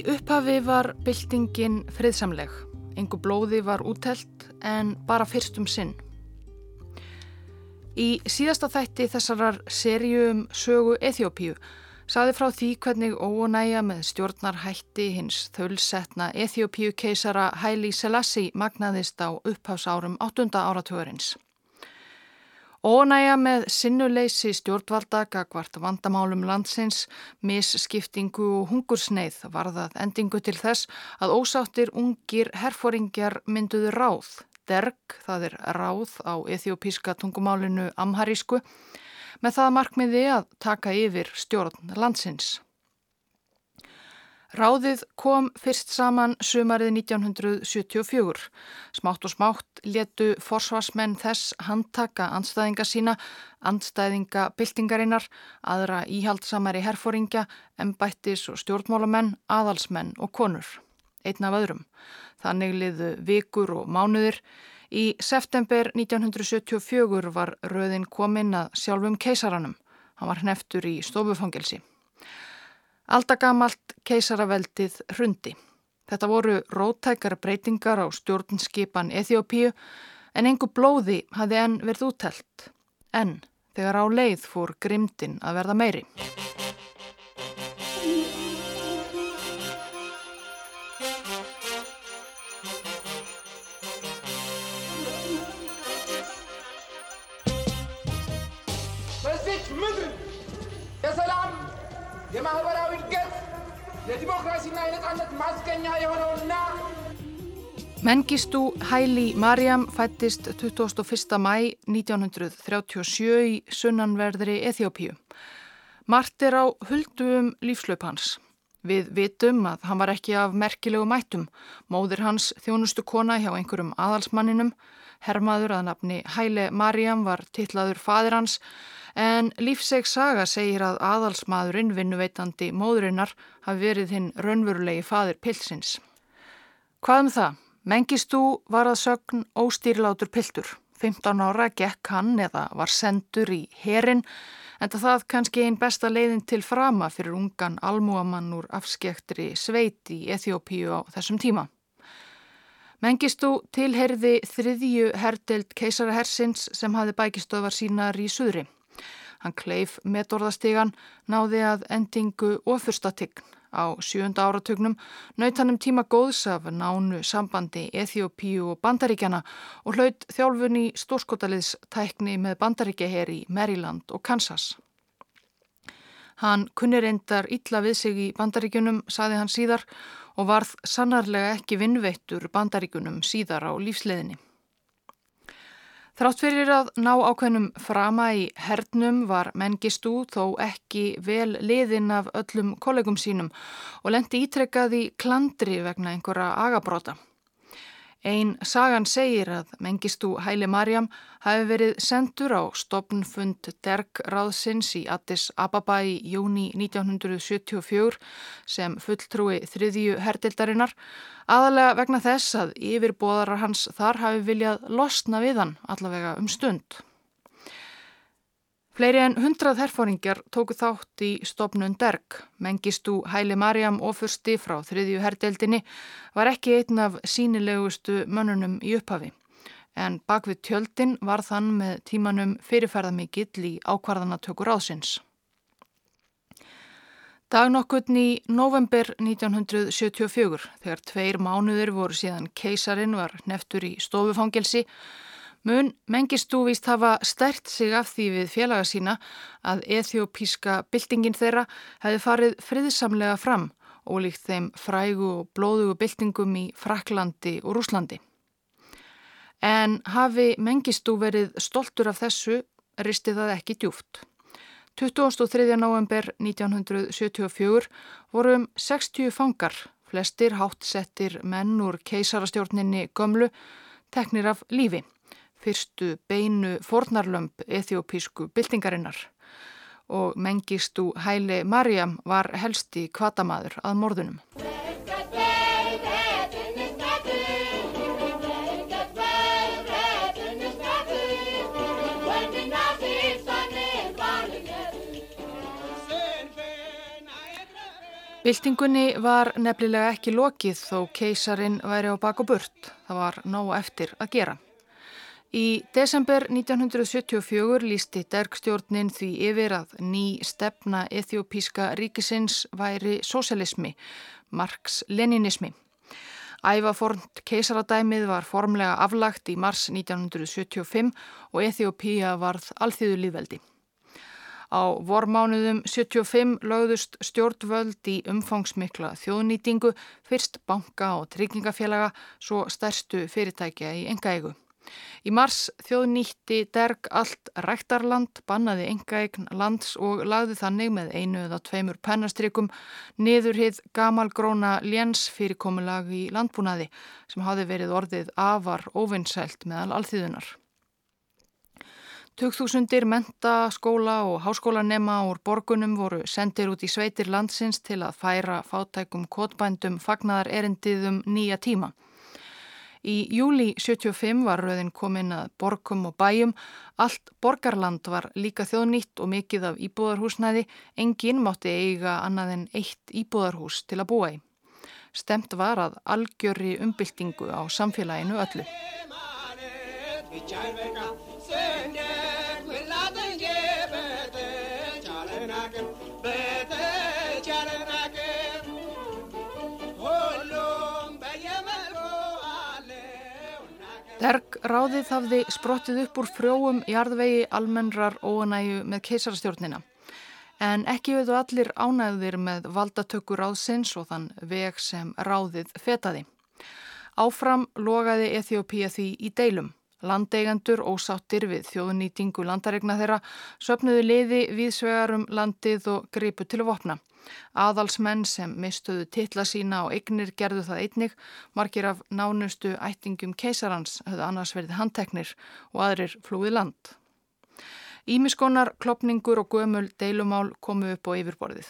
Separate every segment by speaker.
Speaker 1: Í upphafi var byltingin friðsamleg. Engu blóði var útelt en bara fyrstum sinn. Í síðasta þætti þessarar serjum sögu Eþjópíu saði frá því hvernig óunæja með stjórnarhætti hins þölsetna Eþjópíu keisara Hæli Selassi magnaðist á upphásárum 8. áratugurins. Ónæja með sinnuleysi stjórnvalda gagvart vandamálum landsins, misskiptingu og hungursneið varðað endingu til þess að ósáttir ungir herfóringjar mynduðu ráð, derg, það er ráð á ethiopíska tungumálinu amharísku, með það markmiði að taka yfir stjórn landsins. Ráðið kom fyrst saman sumarið 1974. Smátt og smátt letu forsvarsmenn þess handtaka andstæðinga sína, andstæðinga byltingarinnar, aðra íhaldsamari herfóringja, embættis og stjórnmálamenn, aðalsmenn og konur. Einn af öðrum. Þannig liðu vikur og mánuðir. Í september 1974 var röðin kominn að sjálfum keisaranum. Hann var hneftur í stofufangelsi. Aldagamalt keisaraveldið hrundi. Þetta voru rótækara breytingar á stjórnskipan Eþjópíu en engu blóði hafði enn verið úttelt. En þegar á leið fór grimdin að verða meiri.
Speaker 2: ማስገኛ የሆነውና
Speaker 1: Mengistu Hæli Marjam fættist 21. mæ 1937 í sunnanverðri Eþjópíu. Mart er á huldum lífslaup hans. Við vitum að hann var ekki af merkilegu mættum. Móðir hans þjónustu kona hjá einhverjum aðalsmanninum. Hermaður að nafni Hæli Marjam var tillaður fadir hans en lífseg saga segir að aðalsmaðurinn vinnuveitandi móðurinnar hafi verið hinn raunverulegi fadir pilsins. Hvað um það? Mengistú var að sögn óstýrlátur piltur. 15 ára gekk hann eða var sendur í herin en það kannski einn besta leiðin til frama fyrir ungan almúamann úr afskektri sveit í Eþjópíu á þessum tíma. Mengistú tilherði þriðju herdelt keisarahersins sem hafði bækistöðvar sínar í suðri. Hann kleif metorðastegan, náði að endingu ofurstatign. Á sjönda áratugnum naut hann um tíma góðs af nánu sambandi Eþjópíu og Bandaríkjana og hlaut þjálfun í stórskotaliðstækni með Bandaríkjaheri í Maryland og Kansas. Hann kunni reyndar illa við sig í Bandaríkunum, saði hann síðar, og varð sannarlega ekki vinnveittur Bandaríkunum síðar á lífsleðinni. Þrátt fyrir að ná ákveðnum frama í hernum var Mengistú þó ekki vel liðinn af öllum kollegum sínum og lendi ítrekkað í klandri vegna einhverja agabróta. Einn sagan segir að Mengistú Hæli Marjam hafi verið sendur á stopnfund Derg ráðsins í Addis Ababa í júni 1974 sem fulltrúi þriðju herdildarinnar aðalega vegna þess að yfirbóðarar hans þar hafi viljað losna við hann allavega um stund. Fleiri en hundrað herfóringjar tóku þátt í stopnun Derg. Mengistú Hæli Marjam ofursti frá þriðju herdeldinni var ekki einn af sínilegustu mönnunum í upphafi. En bak við tjöldin var þann með tímanum fyrirferðamikill í ákvarðanatökur ásins. Dagnokkutn í november 1974, þegar tveir mánuður voru síðan keisarin var neftur í stofufangelsi, Mun mengistú víst hafa stert sig af því við félaga sína að ethiopíska byltingin þeirra hefði farið friðsamlega fram og líkt þeim frægu og blóðugu byltingum í Fraklandi og Rúslandi. En hafi mengistú verið stoltur af þessu, risti það ekki djúft. 23. november 1974 vorum 60 fangar, flestir hátsettir menn úr keisarastjórninni gömlu, teknir af lífi fyrstu beinu fornarlömp ethiopísku byltingarinnar og mengistu Hæli Marjam var helsti kvatamaður að morðunum. Byltingunni var nefnilega ekki lokið þó keisarin væri á bak og burt. Það var nóg eftir að gera. Í desember 1974 lísti dergstjórnin því yfir að ný stefna ethiopíska ríkisins væri sosialismi, Marx-Leninismi. Ævafornt keisaradæmið var formlega aflagt í mars 1975 og Ethiopía varð alþýðu líðveldi. Á vormánuðum 75 lögðust stjórnvöld í umfangsmikla þjóðnýtingu, fyrst banka og tryggingafélaga, svo stærstu fyrirtækja í engaegu. Í mars þjóðnýtti derg allt ræktarland, bannaði engaegn lands og lagði þannig með einu eða tveimur pennastrikum niðurhið gamalgróna léns fyrirkomulag í landbúnaði sem hafi verið orðið afar ofinsælt meðal alþýðunar. Tugþúsundir menta, skóla og háskólanema úr borgunum voru sendir út í sveitir landsins til að færa fátækum kotbændum fagnar erindiðum nýja tíma. Í júli 75 var rauðin komin að borgum og bæjum. Allt borgarland var líka þjóðnýtt og mikið af íbúðarhúsnæði. Engin mátti eiga annað en eitt íbúðarhús til að búa í. Stemt var að algjörri umbyltingu á samfélaginu öllu. Derg ráðið hafði sprottið upp úr frjóum jarðvegi almennrar óanægu með keisarstjórnina. En ekki auðvu allir ánægðir með valdatökur ráðsins og þann veg sem ráðið fetaði. Áfram logaði Eþjópía því í deilum. Landeigandur ósáttir við þjóðnýtingu landaregna þeirra söpnuðu liði viðsvegarum landið og gripu til að vopna. Aðalsmenn sem mistuðu titla sína og eignir gerðu það einnig, margir af nánustu ættingum keisarans höfðu annars verið handteknir og aðrir flúið land. Ímiskonar, klopningur og gömul deilumál komu upp á yfirborðið.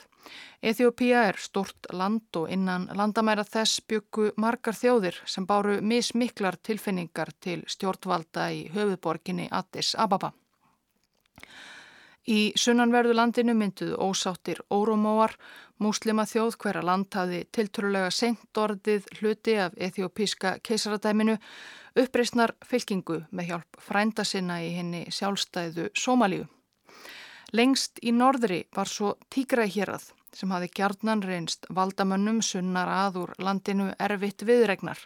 Speaker 1: Eþjópía er stort land og innan landamæra þess byggu margar þjóðir sem báru mismiklar tilfinningar til stjórnvalda í höfuborginni Addis Ababa. Í sunnanverðu landinu mynduðu ósáttir órumóar, múslima þjóð hverja land hafi tiltrúlega senkt orðið hluti af ethiopíska keisaradæminu, uppreysnar fylkingu með hjálp frænda sinna í henni sjálfstæðu Somalíu. Lengst í norðri var svo tígræð hér að sem hafi gjarnan reynst valdamönnum sunnar að úr landinu erfitt viðregnar.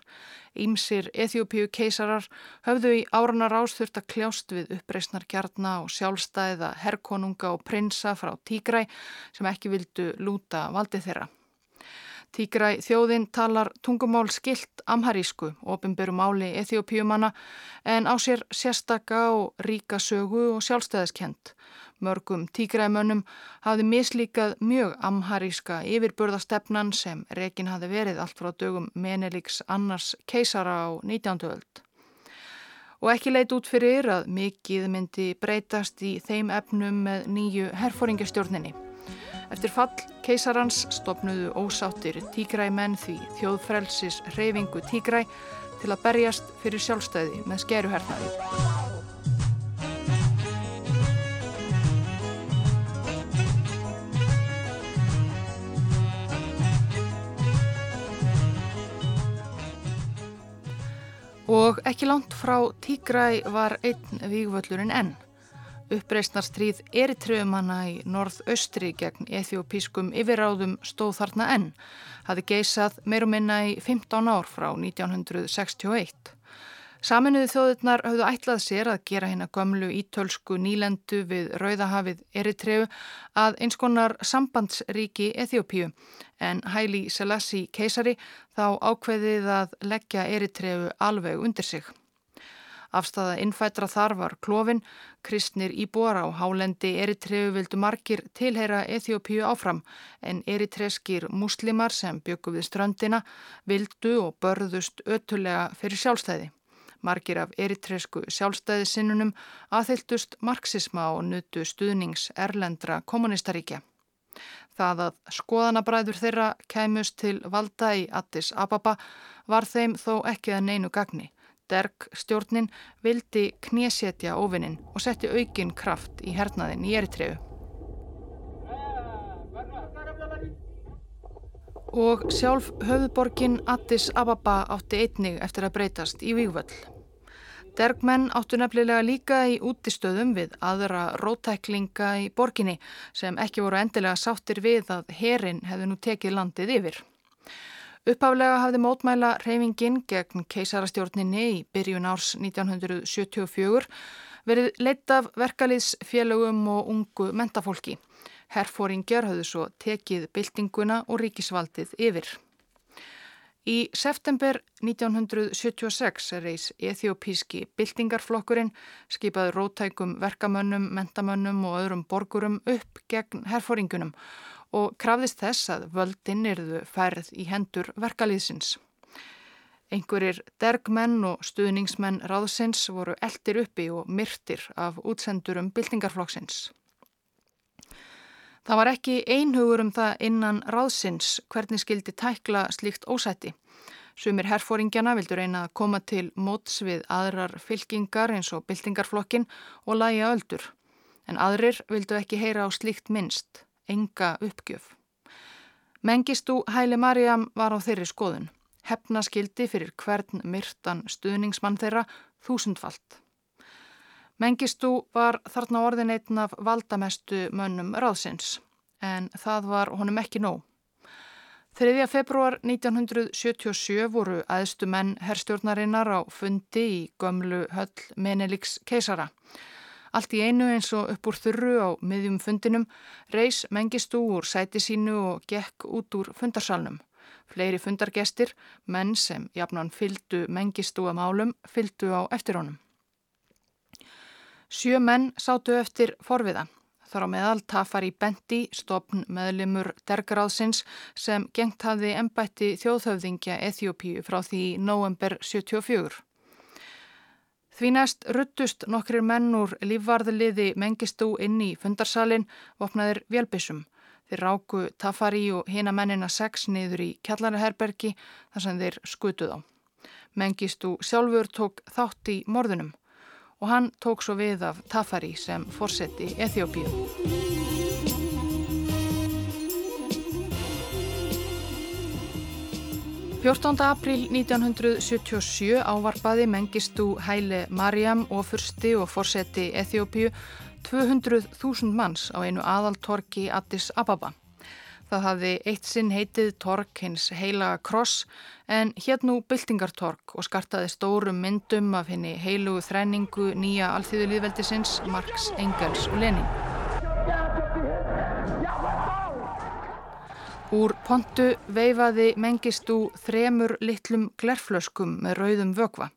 Speaker 1: Ímsir Eþjópiu keisarar höfðu í áranar ástþurft að kljást við uppreysnar gjarna og sjálfstæða herrkonunga og prinsa frá Tígræ sem ekki vildu lúta valdi þeirra. Tígræ þjóðin talar tungumál skilt amharísku, ofinberu máli Eþjópiumanna en á sér sérstaka og ríka sögu og sjálfstæðiskent. Mörgum tígræmönnum hafði mislíkað mjög amharíska yfirbörðastefnan sem rekin hafði verið allt frá dögum Menelíks annars keisara á 19. öld. Og ekki leit út fyrir að mikið myndi breytast í þeim efnum með nýju herfóringastjórninni. Eftir fall keisarans stopnuðu ósáttir tígræmenn því þjóðfrelsis reyfingu tígræ til að berjast fyrir sjálfstæði með skeruhernaði. Og ekki langt frá Tígræ var einn vígvöllurinn enn. Uppreisnarstríð eritröfumanna í norð-austri gegn ethiopískum yfirráðum stóð þarna enn. Haði geisað meirum minna í 15 ár frá 1961. Saminuðu þjóðurnar höfðu ætlað sér að gera hérna gömlu ítölsku nýlendu við Rauðahafið Eritreu að eins konar sambandsríki Eþjópíu en Hæli Selassi keisari þá ákveðið að leggja Eritreu alveg undir sig. Afstæða innfætra þar var klófin, kristnir íbúar á hálendi Eritreu vildu margir tilheyra Eþjópíu áfram en eritreskir muslimar sem byggu við ströndina vildu og börðust ötulega fyrir sjálfstæði. Margir af eritresku sjálfstæðisinnunum aðhyldust marxisma og nutu stuðnings erlendra kommunistaríkja. Það að skoðanabræður þeirra kæmust til valda í Addis Ababa var þeim þó ekki að neinu gagni. Derg stjórnin vildi knésetja ofinnin og setti aukin kraft í hernaðin í Eritreu. Og sjálf höfðborgin Addis Ababa átti einnig eftir að breytast í vývöld. Dergmenn áttu nefnilega líka í útistöðum við aðra rótæklinga í borginni sem ekki voru endilega sáttir við að herin hefði nú tekið landið yfir. Uppaflega hafði mótmæla reyfingin gegn keisarastjórninni í byrjun árs 1974 verið leitt af verkaliðsfélögum og ungu mentafólki. Herfóringjar hafði svo tekið byltinguna og ríkisvaldið yfir. Í september 1976 reys ethiopíski byltingarflokkurinn skipaði rótækum verkamönnum, mentamönnum og öðrum borgurum upp gegn herfóringunum og krafðist þess að völdin erðu færð í hendur verkalýðsins. Einhverjir dergmenn og stuðningsmenn ráðsins voru eldir uppi og myrtir af útsendurum byltingarflokksins. Það var ekki einhugur um það innan ráðsins hvernig skildi tækla slíkt ósætti. Sumir herfóringjana vildur reyna að koma til móts við aðrar fylkingar eins og byltingarflokkin og læja öldur. En aðrir vildu ekki heyra á slíkt minnst, enga uppgjöf. Mengistú Hæli Marjam var á þeirri skoðun. Hefna skildi fyrir hvern myrtan stuðningsmann þeirra þúsundfalt. Mengistú var þarna orðin einn af valdamestu mönnum ráðsins en það var honum ekki nóg. 3. februar 1977 voru aðstu menn herrstjórnarinnar á fundi í gömlu höll Menelíks keisara. Allt í einu eins og upp úr þurru á miðjum fundinum reys Mengistú úr sæti sínu og gekk út úr fundarsalnum. Fleiri fundargestir, menn sem jafnan fyldu Mengistú að málum, fyldu á eftir honum. Sjö menn sátu eftir forviða. Þar á meðal tafar í Benti, stopn meðlimur dergráðsins sem gengt hafði ennbætti þjóðhöfðingja Eþjópíu frá því november 74. Því næst ruttust nokkrir menn úr lífvarðliði mengistú inn í fundarsalin vopnaðir vélbissum. Þeir ráku Tafari og hina mennina sex niður í kjallaraherbergi þar sem þeir skutuð á. Mengistú sjálfur tók þátt í morðunum og hann tók svo við af Tafari sem fórseti Eþjópíu. Fjórtánda april 1977 ávarpaði Mengistu Hæle Mariam og fyrsti og fórseti Eþjópíu 200.000 manns á einu aðaltorki Addis Ababa. Það hafði eitt sinn heitið tork hins heilaga kross en hér nú byltingartork og skartaði stórum myndum af henni heilugu þræningu nýja alþýðulíðveldisins Marx, Engels og Lenin. Úr pontu veifaði mengistú þremur litlum glerflöskum með rauðum vögva.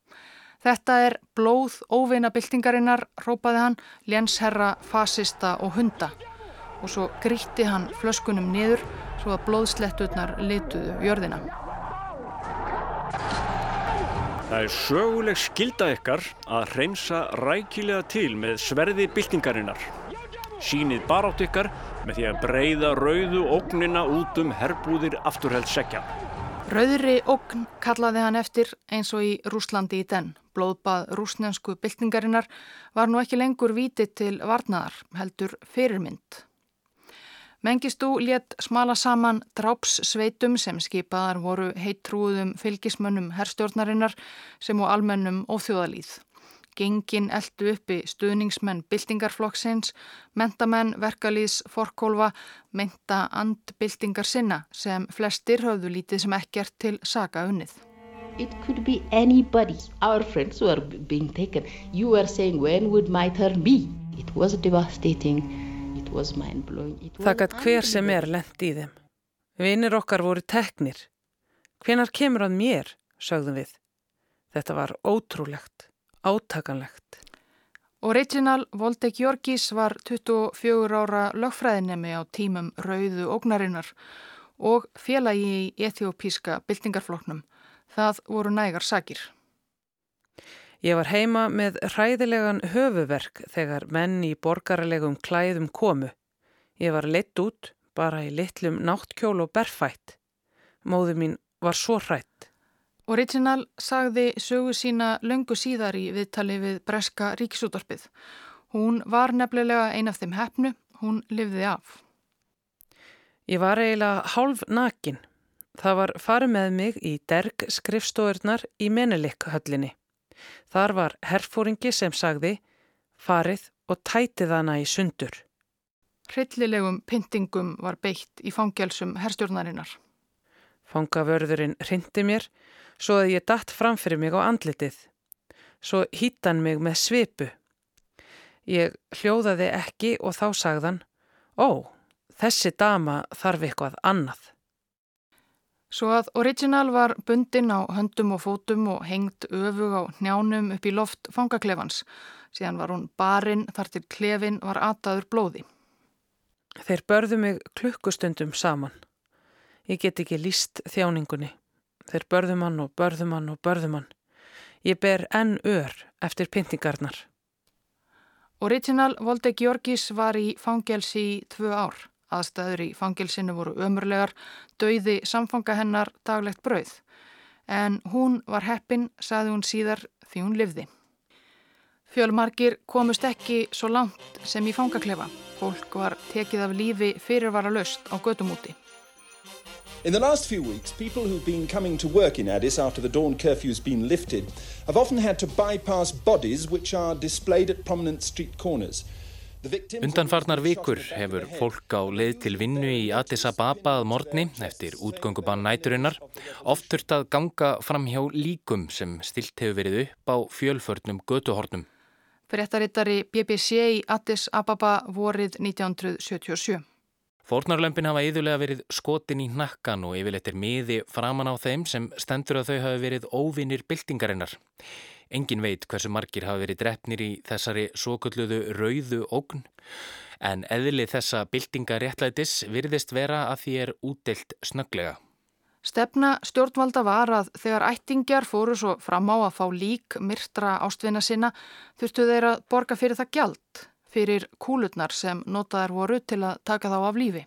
Speaker 1: Þetta er blóð óveina byltingarinnar, rópaði hann, lénsherra, fasista og hunda og svo grítti hann flöskunum niður svo að blóðsletturnar lituðu jörðina.
Speaker 3: Það er söguleg skilda ykkar að hreinsa rækilega til með sverði byltingarinnar. Sýnið barátt ykkar með því að breyða rauðu ógnina út um herbúðir afturhaldsekja.
Speaker 1: Rauðri ógn kallaði hann eftir eins og í Rúslandi í den. Blóðbað rúsnensku byltingarinnar var nú ekki lengur vítið til varnaðar, heldur fyrirmynd. Mengistú létt smala saman drápssveitum sem skipaðar voru heittrúðum fylgismönnum herrstjórnarinnar sem og almennum óþjóðalíð. Gengin eldu uppi stuðningsmenn byltingarflokksins, mentamenn verkalýðs forkólfa, menta andbyltingar sinna sem flestir höfðu lítið sem ekkert til saga unnið.
Speaker 4: It could be anybody, our friends who are being taken. You were saying when would my turn be? It was devastating.
Speaker 5: Það gætt hver sem er lend í þeim. Vinir okkar voru teknir. Hvenar kemur hann mér, sögðum við. Þetta var ótrúlegt, átakanlegt.
Speaker 1: Og Reginald Volde Georgis var 24 ára lögfræðinemi á tímum Rauðu ógnarinnar og félagi í etiópíska byltingarfloknum. Það voru nægar sakir.
Speaker 5: Ég var heima með hræðilegan höfuverk þegar menn í borgarlegum klæðum komu. Ég var leitt út, bara í litlum náttkjól og berfætt. Móðu mín var svo hrætt.
Speaker 1: Original sagði sögu sína löngu síðar í viðtali við Breska ríkisútorpið. Hún var nefnilega ein af þeim hefnu, hún livði af.
Speaker 5: Ég var eiginlega hálf nakin. Það var farið með mig í derg skrifstóðurnar í Menelik-höllinni. Þar var herfóringi sem sagði farið og tætið hana í sundur.
Speaker 1: Hryllilegum pyntingum var beitt í fangelsum herstjórnarinnar.
Speaker 5: Fangavörðurinn hrindi mér svo að ég datt framfyrir mig á andlitið. Svo hýttan mig með svipu. Ég hljóðaði ekki og þá sagðan, ó, þessi dama þarf eitthvað annað.
Speaker 1: Svo að Original var bundin á höndum og fótum og hengt öfug á njánum upp í loft fangaklefans. Síðan var hún barinn þar til klefin var ataður blóði.
Speaker 5: Þeir börðu mig klukkustundum saman. Ég get ekki líst þjáningunni. Þeir börðu mann og börðu mann og börðu mann. Ég ber enn ör eftir pyntingarnar.
Speaker 1: Original Volde Georgis var í fangelsi í tvö ár. Aðstæður í fangilsinu voru ömurlegar, dauði samfanga hennar daglegt brauð. En hún var heppin, saði hún síðar, því hún livði. Fjölmarkir komust ekki svo langt sem í fangaklefa. Fólk var tekið af lífi fyrirvara löst á gödumúti.
Speaker 6: In the last few weeks, people who've been coming to work in Addis after the dawn curfew's been lifted have often had to bypass bodies which are displayed at prominent street corners.
Speaker 7: Undanfarnar vikur hefur fólk á leið til vinnu í Addis Ababa að morgni eftir útgöngubann næturinnar oft þurft að ganga fram hjá líkum sem stilt hefur verið upp á fjölförnum götuhornum.
Speaker 1: Frettarittari BBC í Addis Ababa vorið 1977.
Speaker 7: Fórnarlömpin hafa yðurlega verið skotin í nakkan og yfirleitt er miði framan á þeim sem stendur að þau hafi verið óvinnir byltingarinnar. Engin veit hversu margir hafa verið drefnir í þessari svokulluðu rauðu ógn en eðli þessa byltingaréttlætis virðist vera að því er útdelt snöglega.
Speaker 1: Stefna stjórnvalda var að þegar ættingjar fóru svo fram á að fá lík myrtra ástvinna sinna þurftu þeir að borga fyrir það gjald fyrir kúlutnar sem notaðar voru til að taka þá af lífi.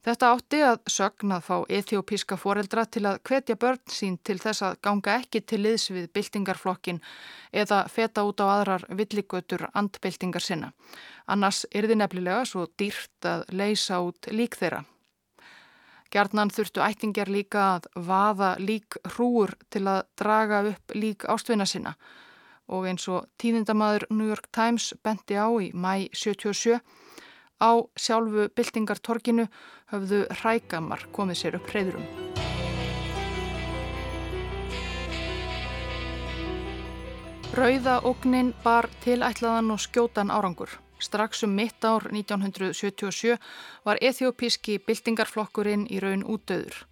Speaker 1: Þetta átti að sögn að fá ethiopíska foreldra til að hvetja börn sín til þess að ganga ekki til liðs við byltingarflokkin eða feta út á aðrar villigötur andbyltingar sinna. Annars er þið nefnilega svo dýrt að leysa út lík þeirra. Gjarnan þurftu ættingjar líka að vaða lík hrúur til að draga upp lík ástvinna sinna og eins og tíðindamaður New York Times bendi á í mæ 77 Á sjálfu byltingartorkinu höfðu hrækamar komið sér upp hreyðurum. Rauðaógnin bar tilætlaðan og skjótan árangur. Strax um mitt ár 1977 var ethiopíski byltingarflokkurinn í raun útdöður.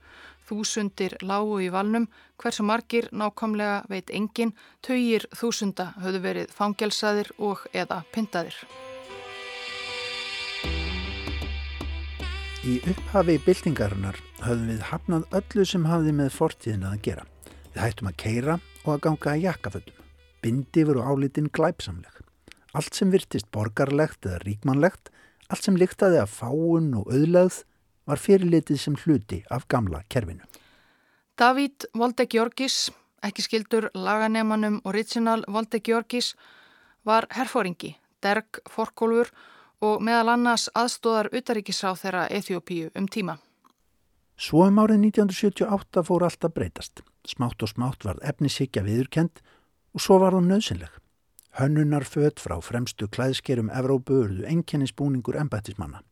Speaker 1: Þúsundir lágu í valnum, hversu margir nákvæmlega veit engin, töyir þúsunda höfðu verið fangelsaðir og eða pyntaðir.
Speaker 8: Í upphafi byltingarinnar höfðum við hafnað öllu sem hafði með fortíðina að gera. Við hættum að keira og að ganga að jakkaföldum. Bindi voru álitinn glæpsamleg. Allt sem virtist borgarlegt eða ríkmannlegt, allt sem líktaði af fáun og auðlegð var fyrirlitið sem hluti af gamla kerfinu.
Speaker 1: Davíd Volde Georgis, ekki skildur laganemanum Original Volde Georgis, var herfóringi, derg, forkólfur og meðal annars aðstóðar utaríkisrá þeirra Eþjópíu um tíma.
Speaker 8: Svo um árið 1978 fór alltaf breytast. Smátt og smátt varð efnisíkja viðurkend og svo var það nöðsynleg. Hönnunar född frá fremstu klæðskerum Evrópu urðu enkennisbúningur embættismanna.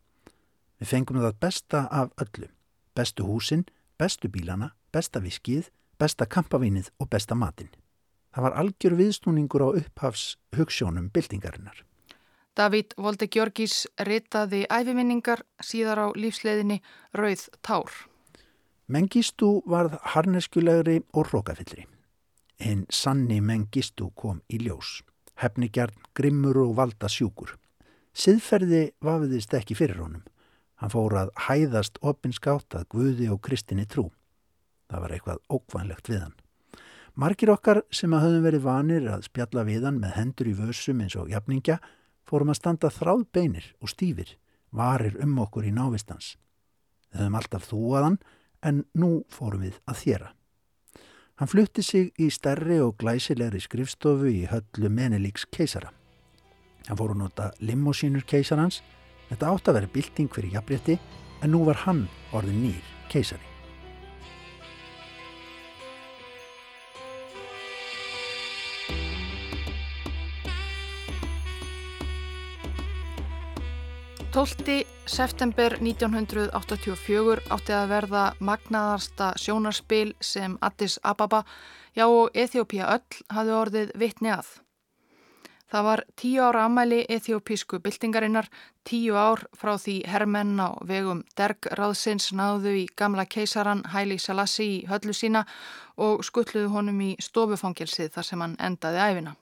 Speaker 8: Við fengum það besta af öllu. Bestu húsin, bestu bílana, besta viskið, besta kampavinnið og besta matinn. Það var algjör viðsnúningur á upphafs hugssjónum byltingarinnar.
Speaker 1: Davíd Volde Georgis ritaði æfiminningar síðar á lífsleiðinni Rauð Tár.
Speaker 8: Mengistu varð harneskulegri og rókafillri. En sanni Mengistu kom í ljós. Hefnigjarn, grimmur og valda sjúkur. Siðferði vafiðist ekki fyrir honum. Hann fór að hæðast opinskátt að Guði og Kristinni trú. Það var eitthvað ókvænlegt við hann. Margir okkar sem að höfum verið vanir að spjalla við hann með hendur í vössum eins og jafningja fórum að standa þráðbeinir og stífir, varir um okkur í návistans. Við höfum alltaf þúaðan en nú fórum við að þjera. Hann flutti sig í stærri og glæsilegri skrifstofu í höllu Menelíks keisara. Hann fór að nota limosínur keisarans, þetta átt að vera bylting fyrir jafnrétti en nú var hann orðin nýr keisari.
Speaker 1: 12. september 1984 átti að verða magnaðarsta sjónarspil sem Addis Ababa, já og Eþjópia öll hafði orðið vitni að. Það var tíu ára ammæli ethiopísku byltingarinnar, tíu ár frá því herrmenn á vegum dergráðsins náðu í gamla keisaran Hæli Salassi í höllu sína og skulluðu honum í stofufangilsið þar sem hann endaði æfina.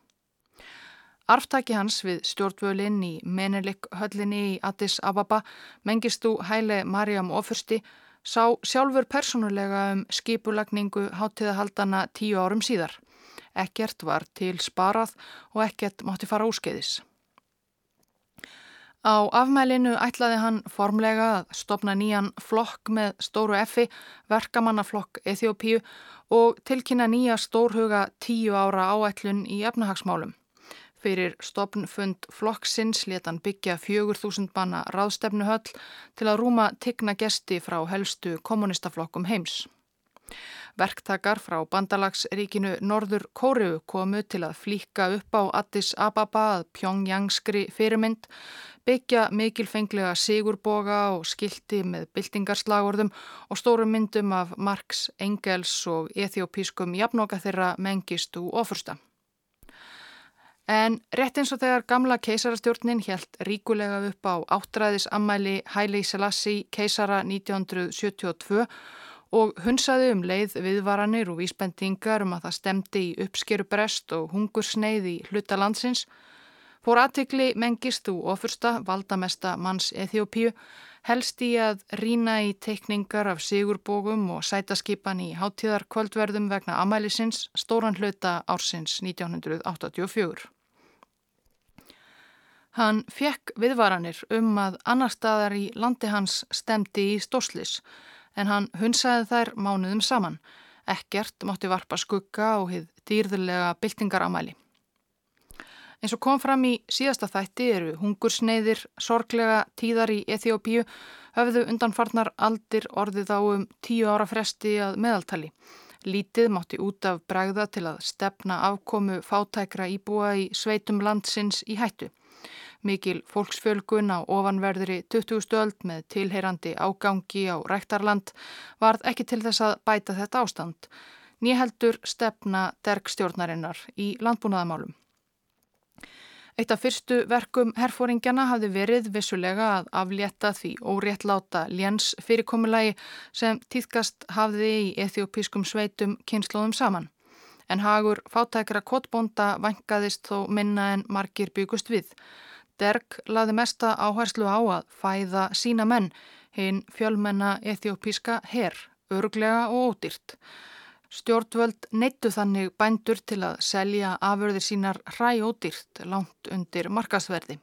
Speaker 1: Arftaki hans við stjórnvölinn í Menelik höllinni í Addis Ababa, mengistu Hæle Mariam Ofursti, sá sjálfur personulega um skipulagningu háttiðahaldana tíu árum síðar. Ekkert var til sparað og ekkert mátti fara úskeiðis. Á afmælinu ætlaði hann formlega að stopna nýjan flokk með stóru effi, verkamannaflokk Eþjópíu og tilkynna nýja stórhuga tíu ára áætlun í efnahagsmálum. Fyrir stopnfund flokksins letan byggja 4000 banna ráðstefnuhöll til að rúma tigna gesti frá helstu kommunistaflokkum heims. Verktakar frá bandalagsríkinu Norður Kóriu komu til að flíka upp á Addis Ababa að Pjóngjangskri fyrirmynd, byggja mikilfenglega sigurboga og skildi með byltingarslagorðum og stóru myndum af Marx, Engels og ethiopískum jafnoka þeirra mengistu ofursta. En rétt eins og þegar gamla keisarastjórnin helt ríkulega upp á áttræðisammæli Haile Selassie keisara 1972 og hunsaði um leið viðvaranir og vísbendingar um að það stemdi í uppskerubrest og hungursneið í hluta landsins, fór aðtikli mengist og ofursta valdamesta manns Eþjópíu helst í að rína í teikningar af sigurbógum og sætaskipan í háttíðar kvöldverðum vegna amælisins stóran hluta ársins 1984. Hann fekk viðvaranir um að annar staðar í landi hans stemdi í stórslis en hann hunsaði þær mánuðum saman. Ekkert mátti varpa skugga og hið dýrðulega byltingaramæli. Eins og kom fram í síðasta þætti eru hungursneiðir, sorglega tíðar í Eþjópíu höfðu undanfarnar aldir orðið á um tíu ára fresti að meðaltali. Lítið mátti út af bregða til að stefna afkomu fátækra íbúa í sveitum landsins í hættu. Mikil fólksfjölgun á ofanverðri 20. stöld með tilheyrandi ágangi á ræktarland varð ekki til þess að bæta þetta ástand. Nýheldur stefna dergstjórnarinnar í landbúnaðamálum. Eitt af fyrstu verkum herfóringjana hafði verið vissulega að aflétta því óréttláta léns fyrirkomulagi sem týðkast hafði í ethiopískum sveitum kynnslóðum saman. En hagur fátækra kottbónda vangaðist þó minna en margir byggust við. Derg laði mesta áherslu á að fæða sína menn, hinn fjölmenna ethiopíska herr, örglega og ódýrt. Stjórnvöld neittu þannig bændur til að selja afurðir sínar hræ ódýrt langt undir markasverði.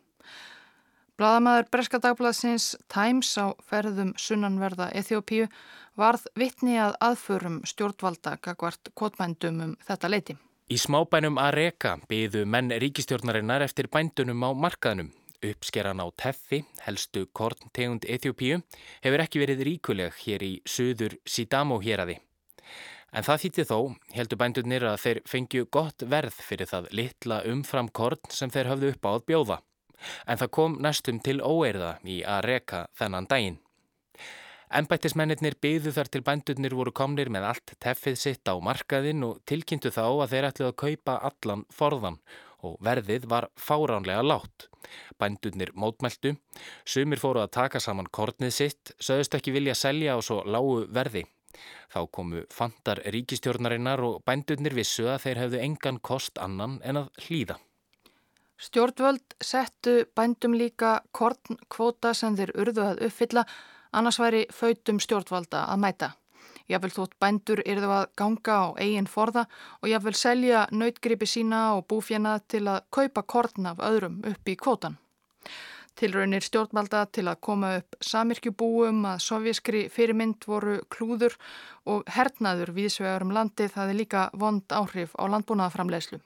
Speaker 1: Bladamæður Breska dagbladsins Times á ferðum sunnanverða Eþjópíu varð vittni að aðförum stjórnvalda gagvart kvotbændum um þetta leiti.
Speaker 7: Í smábænum Areka byðu menn ríkistjórnarinnar eftir bændunum á markaðnum. Uppskeran á teffi, helstu korntegund Eþjópíu, hefur ekki verið ríkuleg hér í söður Sidamo héræði. En það þýtti þó, heldur bændunir að þeir fengju gott verð fyrir það litla umfram korn sem þeir hafðu upp á að bjóða. En það kom næstum til óeirða í Areka þennan daginn. Embættismennir byðu þar til bændurnir voru komnir með allt teffið sitt á markaðinn og tilkynntu þá að þeir ætluði að kaupa allan forðan og verðið var fáránlega látt. Bændurnir mótmæltu, sumir fóru að taka saman kornið sitt, sögust ekki vilja selja á svo lágu verði. Þá komu fantar ríkistjórnarinnar og bændurnir vissu að þeir hefðu engan kost annan en að hlýða.
Speaker 1: Stjórnvöld settu bændum líka kornkvóta sem þeir urðu að uppfylla annars væri fautum stjórnvalda að mæta. Jáfnvel þótt bændur yrðu að ganga á eigin forða og jáfnvel selja nautgripi sína og búfjana til að kaupa korn af öðrum upp í kvótan. Tilraunir stjórnvalda til að koma upp samirkjubúum að sovjískri fyrirmynd voru klúður og hernaður viðsvegar um landið það er líka vond áhrif á landbúnaðaframlegslu.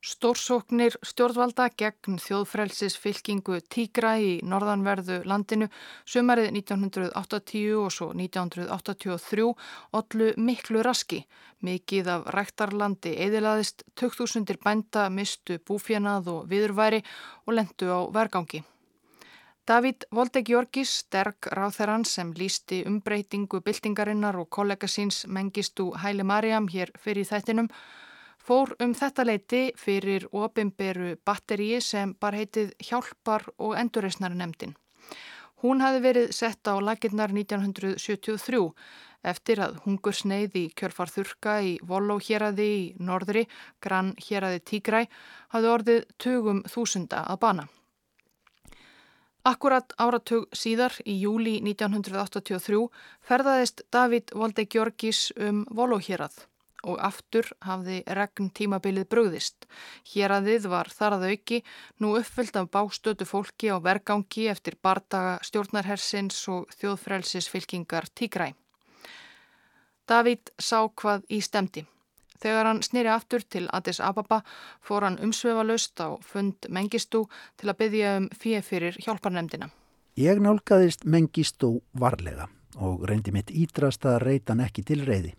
Speaker 1: Stórsóknir stjórnvalda gegn þjóðfrelsis fylkingu Tígra í norðanverðu landinu sömarið 1980 og svo 1983 ollu miklu raski. Mikið af ræktarlandi eðilaðist, 2000 bænda mistu búfjanað og viðurværi og lendu á vergangi. David Voldeg-Jorgis, sterk ráþerann sem lísti umbreytingu byltingarinnar og kollega síns Mengistu Hæli Mariam hér fyrir þættinum, fór um þetta leiti fyrir opimberu batteríi sem bar heitið Hjálpar og Endurreysnarunemdin. Hún hafi verið sett á laginnar 1973 eftir að hungur sneið í kjörfarþurka í Voló héræði í norðri, grann héræði Tígræ, hafi orðið tugum þúsunda að bana. Akkurat áratug síðar í júli 1983 ferðaðist David Volde Georgis um Volóhérað og aftur hafði regn tímabilið brugðist. Héradið var þar að auki nú uppfyllt af bástötu fólki á vergangi eftir bardaga stjórnarhersins og þjóðfrælsisfylkingar Tígræ. David sá hvað í stemdi. Þegar hann snýri aftur til Addis Ababa fór hann umsveifalaust á fund Mengistú til að byggja um fyrir fyrir hjálparnemdina.
Speaker 8: Ég nálgæðist Mengistú varlega og reyndi mitt ídrast að reyta hann ekki til reyði.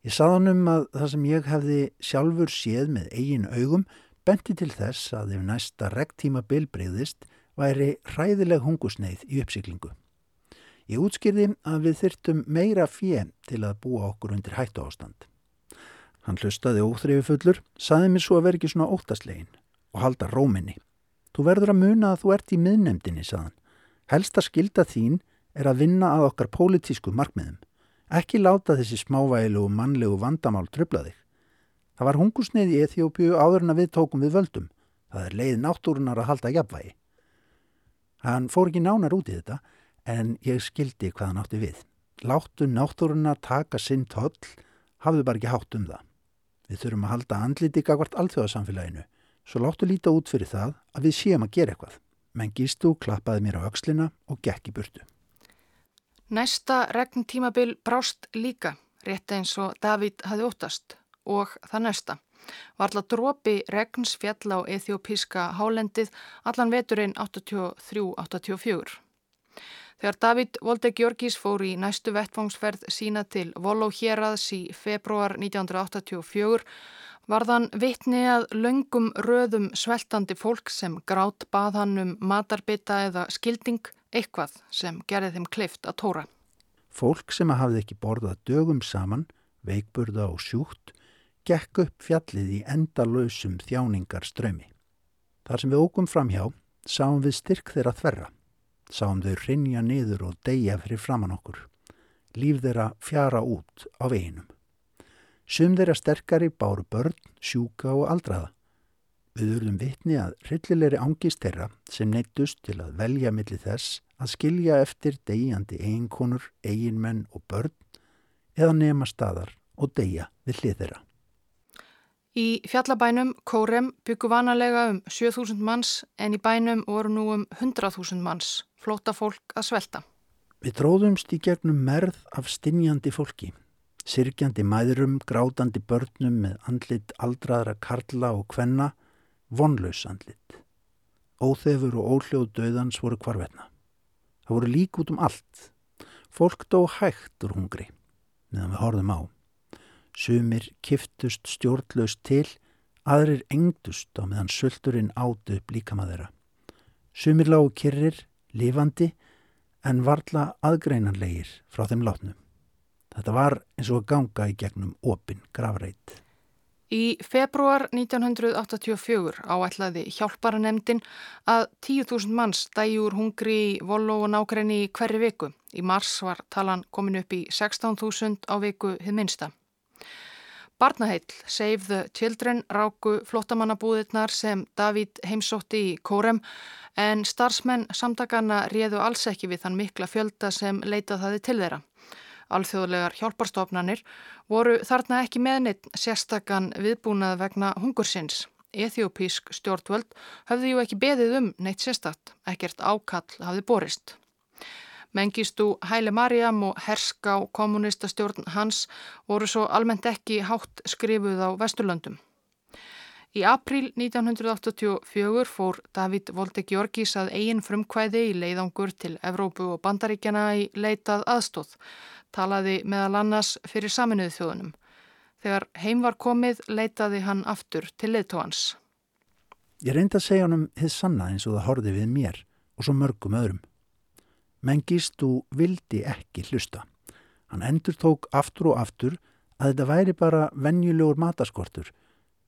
Speaker 8: Ég saðan um að það sem ég hefði sjálfur séð með eigin augum benti til þess að ef næsta regntíma bilbreyðist væri hræðileg hungusneið í uppsiklingu. Ég útskýrði að við þyrtum meira fjö til að búa okkur undir hættu ástand. Hann hlustaði óþrifi fullur, saði mér svo að vera ekki svona óttaslegin og halda róminni. Þú verður að muna að þú ert í miðnemdini, saðan. Helsta skilda þín er að vinna að okkar pólitísku markmiðum. Ekki láta þessi smávægilu og mannlegu vandamál tröfla þig. Það var hungusneið í Eþjópiu áður en að við tókum við völdum. Það er leið náttúrunar að halda jafnvægi. Hann fór ekki nánar út í þetta en ég skildi hvað hann átti við. Láttu náttúrunar taka sinn toll, hafðu bara ekki hátt um það. Við þurfum að halda andliti gagvart alþjóðarsamfélaginu, svo láttu líta út fyrir það að við séum að gera eitthvað. Menn gístu klappaði mér á aukslina og gekk í burtu.
Speaker 1: Næsta regn tímabil brást líka, rétt eins og David hafi óttast og það næsta. Var alltaf drópi regns fjall á ethiopíska hálendið allan veturinn 83-84. Þegar David Volde Georgis fór í næstu vettfangsferð sína til Voló Hjeraðs í februar 1984 varðan vitni að löngum röðum sveltandi fólk sem grátt bað hann um matarbita eða skilding eitthvað sem gerði þeim kleift að tóra.
Speaker 8: Fólk sem hafði ekki borðað dögum saman, veikburða og sjúkt, gekk upp fjallið í endalösum þjáningar strömi. Þar sem við ógum fram hjá, sáum við styrk þeirra þverra sáum þau rinja niður og deyja fyrir framann okkur. Líf þeirra fjara út á veginum. Sum þeirra sterkari báru börn, sjúka og aldraða. Við urðum vitni að rillilegri ángist þeirra sem neittust til að velja millir þess að skilja eftir degjandi eiginkonur, eiginmenn og börn eða nema staðar og deyja við hlið þeirra.
Speaker 1: Í fjallabænum Kórem byggu vanalega um 7000 manns en í bænum voru nú um 100.000 manns flóta fólk að svelta.
Speaker 8: Við tróðumst í gegnum merð af stinjandi fólki, sirkjandi mæðurum, grátandi börnum með andlit aldraðra karla og kvenna, vonlaus andlit. Óþefur og óljóð döðans voru kvarvetna. Það voru lík út um allt. Fólk dó hægt úr hungri, meðan við horfum á. Sumir kiftust stjórnlaust til, aðrir engdust á meðan söldurinn átu upp líkamaðera. Sumir lágu kyrrir, lifandi en varla aðgreinanlegir frá þeim látnum. Þetta var eins og að ganga í gegnum opin gravreit.
Speaker 1: Í februar 1984 áætlaði hjálparanemdin að 10.000 manns dægi úr hungri í volu og nákrenni í hverju viku. Í mars var talan komin upp í 16.000 á viku hið minsta. Barnaheill, Save the Children, ráku flottamannabúðirnar sem Davíð heimsótti í Kórem en starfsmenn samtakana réðu alls ekki við þann mikla fjölda sem leitað það til þeirra. Alþjóðlegar hjálparstofnanir voru þarna ekki meðnitt sérstakann viðbúnað vegna hungursins. Eþjópísk stjórnvöld höfðu ju ekki beðið um neitt sérstakt, ekkert ákall hafði borist. Mengistu Hæli Mariam og Herská kommunistastjórn hans voru svo almennt ekki hátt skrifuð á Vesturlöndum. Í april 1984 fór David Volde Georgis að eigin frumkvæði í leiðangur til Evrópu og Bandaríkjana í leitað aðstóð, talaði meðal annars fyrir saminuðu þjóðunum. Þegar heim var komið leitaði hann aftur til leiðtóhans.
Speaker 8: Ég reyndi að segja hann um þið sanna eins og það horfi við mér og svo mörgum öðrum. Mengistu vildi ekki hlusta. Hann endur tók aftur og aftur að þetta væri bara venjulegur mataskortur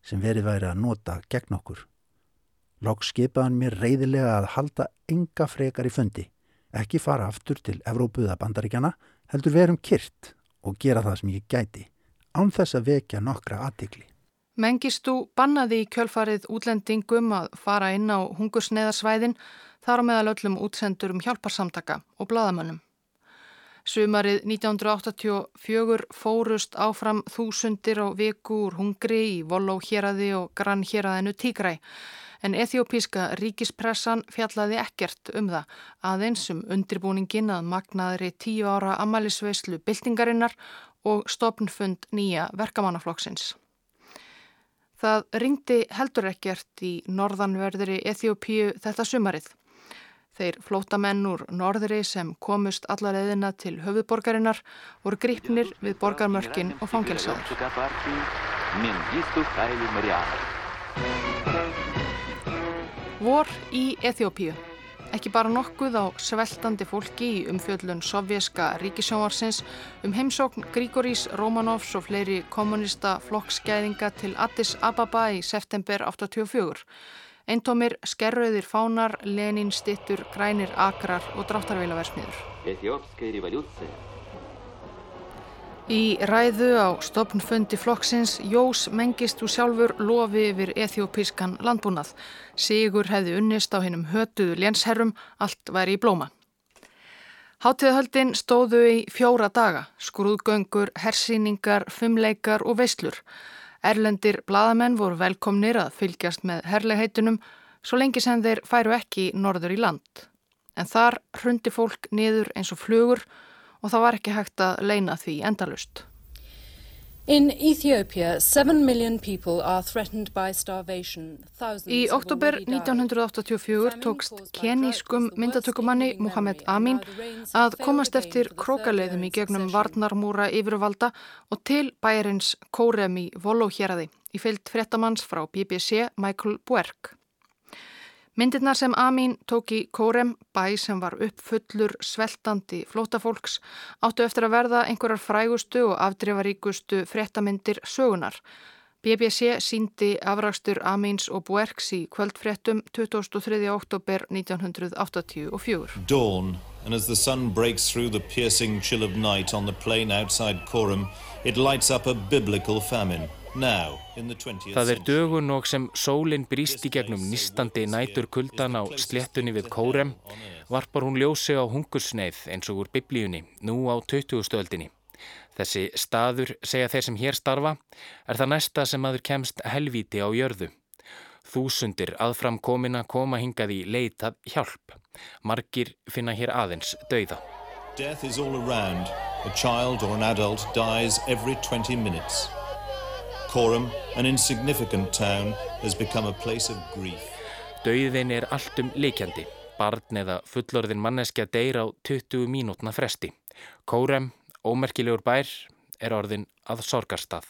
Speaker 8: sem verið væri að nota gegn okkur. Lóks skipaðan mér reyðilega að halda enga frekar í fundi, ekki fara aftur til Evrópuða bandaríkjana, heldur verum kyrt og gera það sem ég gæti, án þess að vekja nokkra aðtikli.
Speaker 1: Mengistu bannaði í kjölfarið útlendingum að fara inn á hungursneðarsvæðin þar á meðal öllum útsendur um hjálparsamtaka og bladamönnum. Sumarið 1984 fórust áfram þúsundir á viku úr hungri í Voló héræði og Grann héræðinu Tígræ en ethiopíska ríkispressan fjallaði ekkert um það aðeins um undirbúningin að magnaðri tíu ára amalisveislu byltingarinnar og stopnfund nýja verkamannaflokksins. Það ringdi heldur ekkert í norðanverðri Ethiopíu þetta sumarið. Þeir flótamenn úr norðri sem komust allar eðina til höfuborgarinnar voru gripnir við borgarmörkin og fangelsaður. Vor í Eþjópíu. Ekki bara nokkuð á sveltandi fólki í umfjöllun sovjerska ríkisjónarsins um heimsókn Gríkorís, Rómanovs og fleiri kommunista flokksgæðinga til Addis Ababa í september 84. Eintómir skerruðir fánar, lenin stittur, grænir akrar og dráttarveilaversmiður. Í ræðu á stopnfundi flokksins Jós mengist úr sjálfur lofi yfir ethiopískan landbúnað. Sigur hefði unnist á hennum hötuðu lénsherrum, allt væri í blóma. Háttíðahöldin stóðu í fjóra daga, skrúðgöngur, hersýningar, fumleikar og veislur. Erlendir bladamenn voru velkomnir að fylgjast með herlegheitunum svo lengi sem þeir færu ekki norður í land. En þar hrundi fólk niður eins og flugur og það var ekki hægt að leina því endalust. Í oktober 1984 tókst kenískum myndatökumanni Muhammed Amin að komast eftir krókaleiðum í gegnum varnarmúra yfirvalda og til bæjarins Kórem í Volóhjeraði í fyllt frettamanns frá BBC Michael Buerk. Myndirnar sem Amin tók í Kórem, bæ sem var uppfullur sveltandi flótafólks, áttu eftir að verða einhverjar frægustu og afdrifaríkustu fréttamindir sögunar. BBC síndi afrakstur Amins og Buerks í kvöldfréttum 23. oktober 1984. Dawn, and as the sun breaks through the piercing chill of night on the plain outside Kórem, it lights up a biblical famine.
Speaker 7: Það er dögun og sem sólinn brýst í gegnum nýstandi nætur kuldan á sléttunni við Kórem varpar hún ljósi á hungursneið eins og úr biblíunni nú á 20. stöldinni. Þessi staður, segja þeir sem hér starfa, er það næsta sem aður kemst helvíti á jörðu. Þúsundir aðfram komina koma hingað í leitað hjálp. Margir finna hér aðeins dauða. Death is all around. A child or an adult dies every 20 minutes. Coram, an insignificant town, has become a place of grief. Dauðin er alltum likjandi. Barn eða fullorðin manneskja deyr á 20 mínútna fresti. Coram, ómerkilegur bær, er orðin að sorgarstað.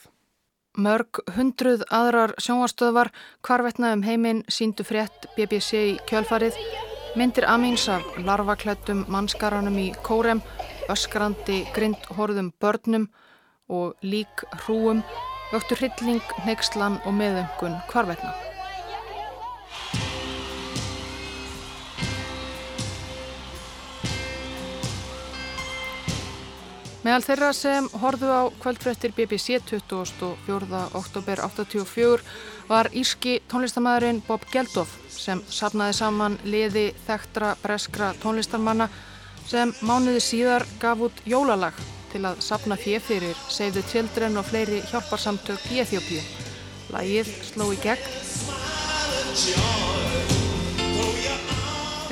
Speaker 7: Mörg hundruð aðrar sjónvarstöðvar hvarvetnaðum heiminn síndu frétt BBC í kjölfarið myndir Amins af larvaklættum mannskaranum í Kórem, öskrandi grindhorðum börnum og lík hrúum vöktu hrylling, neykslan og meðöngun hvarvetna. Meðal þeirra sem horðu á kvöldfrettir BBC 24. oktober 84 var írski tónlistamæðurinn Bob Geldof sem sapnaði saman liði þekktra breskra tónlistarmanna sem mánuði síðar gaf út jólalag til að sapna fjö fyrir Save the Children og fleiri hjálparsamtök í Eþjópíu. Lægið sló í gegn.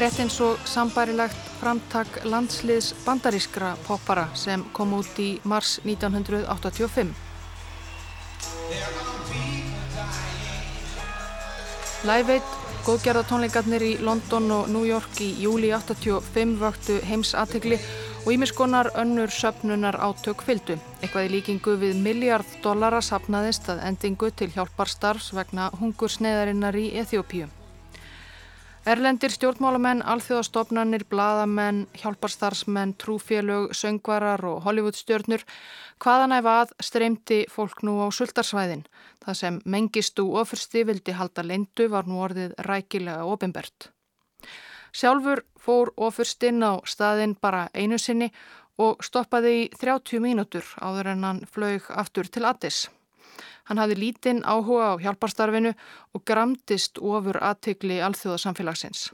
Speaker 7: Rétt eins og sambærilegt framtak landsliðs bandarískra poppara sem kom út í mars 1985. Live Aid, góðgerðatónleikarnir í London og New York í júli 85 vöktu heims aðtegli og ímiskonar önnur söpnunar átök fyldu. Eitthvað í líkingu við miljard dollara sapnaðist að endingu til hjálparstarfs vegna hungursneðarinnar í Eþjópíu.
Speaker 1: Erlendir stjórnmálamenn, alþjóðastofnanir, bladamenn, hjálparstarfsmenn, trúfélög, söngvarar og Hollywoodstjörnur hvaðanæf að streymdi fólk nú á sultarsvæðin. Það sem mengistú ofursti vildi halda leindu var nú orðið rækilega ofinbert. Sjálfur fór ofurstinn á staðin bara einu sinni og stoppaði í 30 mínútur áður en hann flög aftur til Addis. Hann hafði lítinn áhuga á hjálparstarfinu og gramdist ofur aðtegli alþjóðasamfélagsins.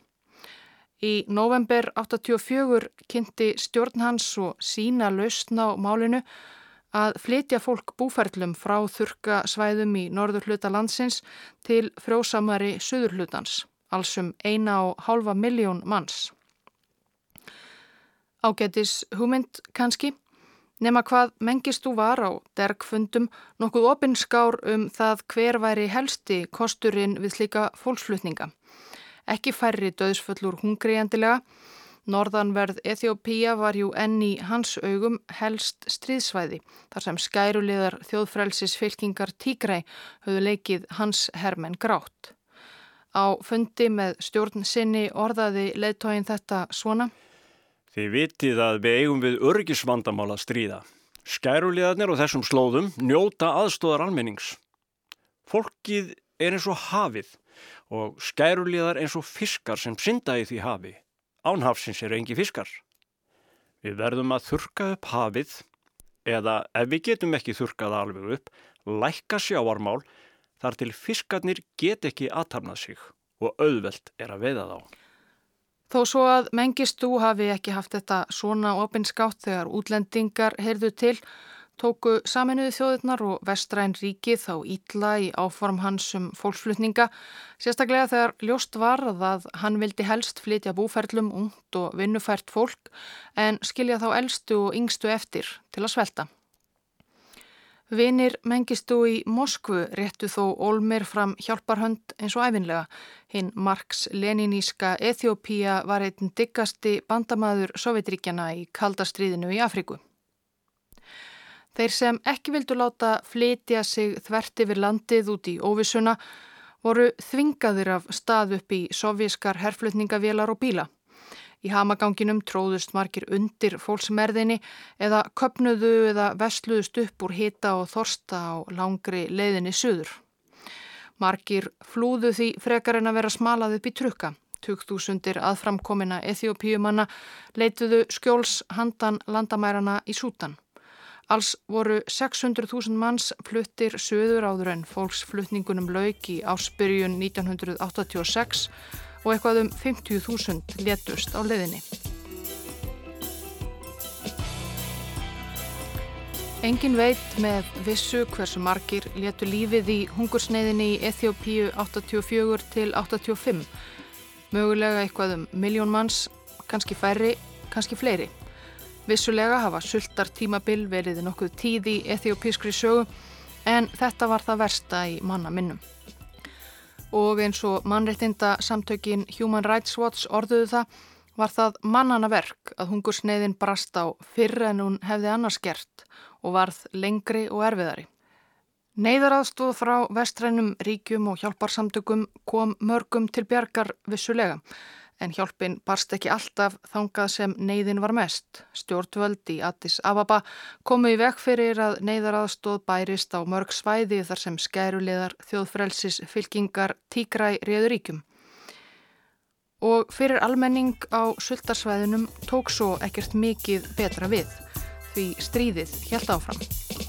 Speaker 1: Í november 84 kynnti stjórn hans og sína lausna á málinu að flytja fólk búferlum frá þurka svæðum í norður hluta landsins til frjósamari söður hlutans, allsum eina og hálfa miljón manns. Ágætis hugmynd kannski? Nefna hvað mengist þú var á dergfundum nokkuð opinskár um það hver væri helsti kosturinn við slíka fólksflutninga. Ekki færri döðsföllur hungriðjandilega. Norðanverð Eþjópíja var jú enni hans augum helst stríðsvæði þar sem skæruleðar þjóðfrelsis fylkingar tígrei höfðu leikið hans hermen grátt. Á fundi með stjórn sinni orðaði leittóin þetta svona.
Speaker 3: Þið vitið að við eigum við örgisvandamál að stríða. Skærulegarnir og þessum slóðum njóta aðstóðar almennings. Fólkið er eins og hafið og skærulegar eins og fiskar sem synda í því hafi. Ánhafsins eru engi fiskar. Við verðum að þurka upp hafið eða ef við getum ekki þurkað alveg upp, lækka sjáarmál þar til fiskarnir get ekki aðtarnað sig og auðvelt er að veiða þá.
Speaker 1: Þó svo að mengistú hafi ekki haft þetta svona opinskátt þegar útlendingar heyrðu til, tóku saminuði þjóðirnar og vestræn ríki þá ítla í áform hans um fólksflutninga, sérstaklega þegar ljóst var að hann vildi helst flytja búferlum ungt og vinnufært fólk en skilja þá eldstu og yngstu eftir til að svelta. Vinir mengistu í Moskvu réttu þó Olmir fram hjálparhönd eins og æfinlega. Hinn Marx-Leniníska Eþjópía var einn diggasti bandamaður Sovjetríkjana í kaldastriðinu í Afriku. Þeir sem ekki vildu láta flytja sig þvert yfir landið út í óvisuna voru þvingaðir af stað upp í sovjískar herflutningavélar og bíla. Í hamaganginum tróðust margir undir fólksmerðinni eða köpnuðu eða vestluðust upp úr hita og þorsta á langri leiðinni suður. Margir flúðu því frekar en að vera smalað upp í trukka. 2000 aðframkomina Eþjópíumanna leituðu skjóls handan landamærarna í Sútan. Alls voru 600.000 manns fluttir söður áður en fólksflutningunum lauk í áspyrjun 1986 og eitthvað um 50.000 letust á leðinni. Engin veit með vissu hversu margir letu lífið í hungursneiðinni í Eþjópíu 84 til 85. Mögulega eitthvað um miljón manns, kannski færri, kannski fleiri. Vissulega hafa sultar tímabil verið nokkuð tíð í Eþjópískri sögu en þetta var það versta í manna minnum og eins og mannreitinda samtökin Human Rights Watch orðuðu það var það mannana verk að hungursneiðin brast á fyrr en hún hefði annars gert og varð lengri og erfiðari. Neiðaraðstóð frá vestrænum ríkjum og hjálparsamtökum kom mörgum til bjargar vissulega en hjálpin barst ekki alltaf þangað sem neyðin var mest. Stjórnvöld í Addis Ababa komu í vekk fyrir að neyðaraðstóð bærist á mörg svæði þar sem skæruleðar þjóðfrelsis fylkingar tíkra í réðuríkjum. Og fyrir almenning á sultarsvæðinum tók svo ekkert mikið betra við því stríðið helt áfram.